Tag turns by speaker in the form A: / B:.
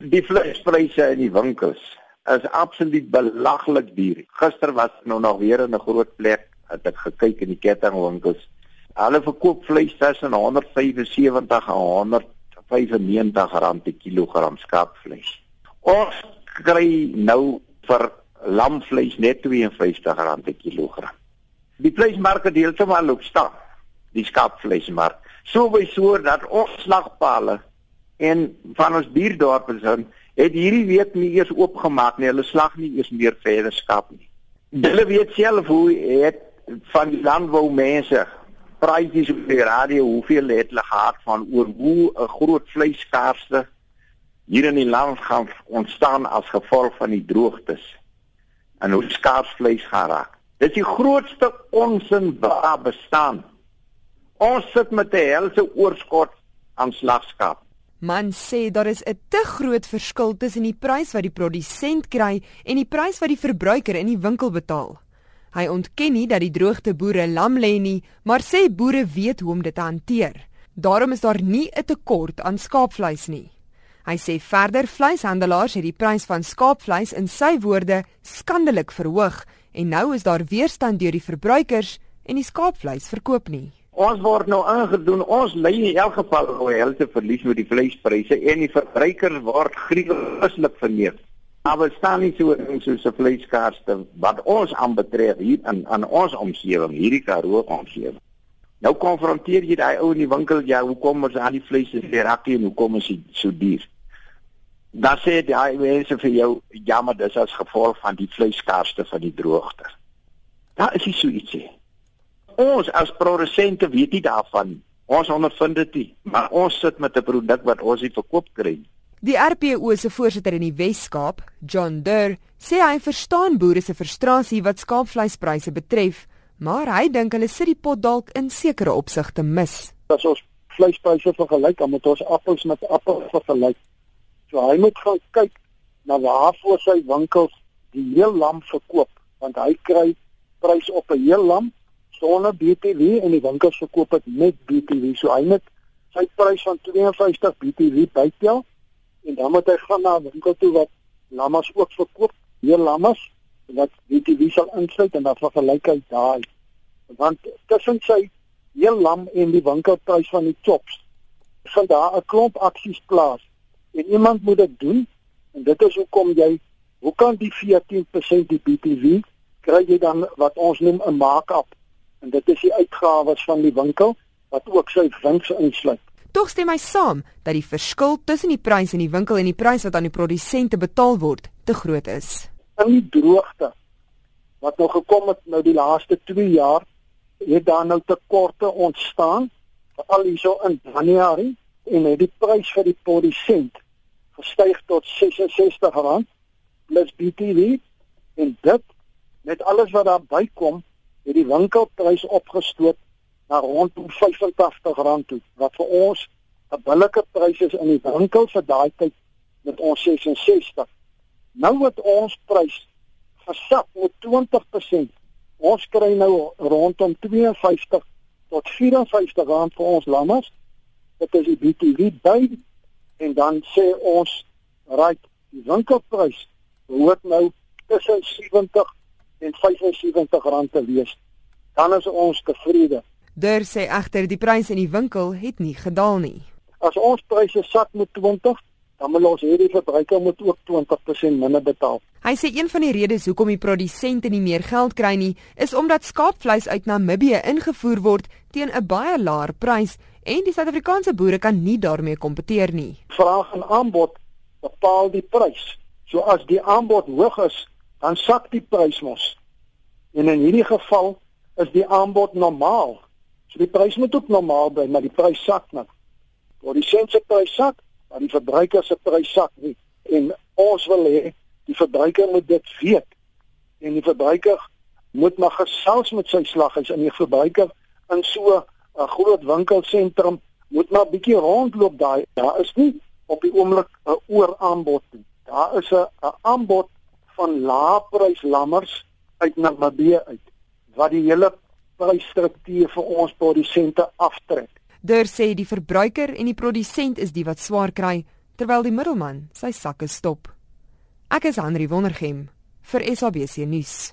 A: Die vleispryse in die winkels is absoluut belaglik duur. Gister was ek nou nog weer in 'n groot plek, het ek gekyk in die kettingwinkels. Hulle verkoop vleis tussen 175 en 195 rand per kilogram skaapvleis. Ons kry nou vir lamvleis net 52 rand per kilogram. Die vleismark het heeltemal loop staan. Die skaapvleismark. So by so dat ons slagpale en van ons buurdorpe se het hierdie week nie eers oopgemaak nie. Hulle slag nie eers meer verder skaap nie. Hulle weet self hoe het van die landbou mense praatjies op die radio hoeveel het hulle gehad van oor hoe 'n groot vleiskaarste hier in die land gaan ontstaan as gevolg van die droogtes en hoe skaars vleis gaan raak. Dit is die grootste onsin wat bestaan. Ons sit met 'n helse oorskot aan slagskaap.
B: Man sê daar is 'n te groot verskil tussen die prys wat die produsent kry en die prys wat die verbruiker in die winkel betaal. Hy ontken nie dat die droogte boere lam lê nie, maar sê boere weet hoe om dit te hanteer. Daarom is daar nie 'n tekort aan skaapvleis nie. Hy sê verder vleishandelaars het die prys van skaapvleis in sy woorde skandelik verhoog en nou is daar weerstand deur die verbruikers en die skaapvleis verkoop nie.
A: Ons word nou aangedoen, ons lê in elk geval royalty verlies met die vleispryse en die verbruikers word gruwelig verneem. Maar staan nie so in so 'n vleiskaarste wat ons aanbetref hier in aan ons omgewing, hierdie Karoo omgewing. Nou konfronteer jy daai ou in die winkel, ja, hoekom is al die vleis so rakkie en hoekom is dit so duur? Dan sê die hy mense vir jou, ja, maar dis as gevolg van die vleiskaarste van die droogte. Daar is iets so ietsie. Ons as produsente weet nie daarvan. Ons ondervind dit nie, maar ons sit met 'n produk wat ons nie verkoop kry nie.
B: Die RPO se voorsitter in die Wes-Kaap, John Durr, sê hy verstaan boere se frustrasie wat skaapvleispryse betref, maar hy dink hulle sit die pot dalk in sekere opsigte mis.
C: As ons vleispryse vergelyk, dan moet ons appels met appels vergelyk. So hy moet gaan kyk na waarvoor sy winkels die heel lam verkoop, want hy kry prys op 'n heel lam sonder BTW en die winkels verkoop dit met BTW. So hy moet sy prys van 52 BTW bytel en dan moet hy gaan na 'n winkel toe wat lammas ook verkoop, hier lammas wat BTW sal insluit en dan vergelyk hy daai. Want tussen sy heel lam en die winkelprys van die chops, vind daar 'n klomp aksies plaas en iemand moet dit doen en dit is hoekom jy hoe kan die 14% die BTW kry jy dan wat ons noem 'n markup en dit is die uitgawes van die winkel wat ook sy wins insluit.
B: Tog stem hy saam dat die verskil tussen die prys in die winkel en die prys wat aan die produsente betaal word te groot is.
C: In die droogte wat nou gekom het nou die laaste 2 jaar, het daar nou tekorte ontstaan, veral hierso in Januarie en het die prys vir die produsent gestyg tot R66 plus BTW en dit met alles wat daar bykom, het die winkelprys opgestoot na rondom R85 toe wat vir ons 'n billike prys is in die winkel vir daai tyd met ons 66. Nou wat ons prys gesak met 20%. Ons kry nou rondom 52 tot 54 rand vir ons lammas. Dit is die BTW by en dan sê ons right die winkelprys behoort nou tussen 70 en 75 rand te wees. Dan is ons tevrede.
B: Der sê egter die pryse in die winkel het nie gedaal nie.
C: As ons pryse sak met 20, dan moet ons hierdie verbruiker moet ook 20% minder betaal.
B: Hy sê een van die redes hoekom die produsente nie meer geld kry nie, is omdat skaapvleis uit Namibië ingevoer word teen 'n baie laer prys en die Suid-Afrikaanse boere kan nie daarmee kompeteer nie.
C: Vraag en aanbod bepaal die prys. So as die aanbod hoog is, dan sak die prys mos. En in hierdie geval is die aanbod normaal. So die prys moet ook normaal bly, maar die prys sak net. Waar die sense prys sak, maar die verbruiker se prys sak nie. En ons wil hê die verbruiker moet dit weet. En die verbruiker moet maar gesels met sy slaghuis en die verbruiker in so 'n groot winkelsentrum moet maar bietjie rondloop daai. Daar is nie op die oomblik 'n ooraanbod nie. Daar is 'n aanbod van laeprys lammers uit Namibië uit wat die hele prysstruktuur vir ons produsente aftrek.
B: Der sê die verbruiker en die produsent is die wat swaar kry terwyl die middelman sy sakke stop. Ek is Henri Wondergem vir SABC nuus.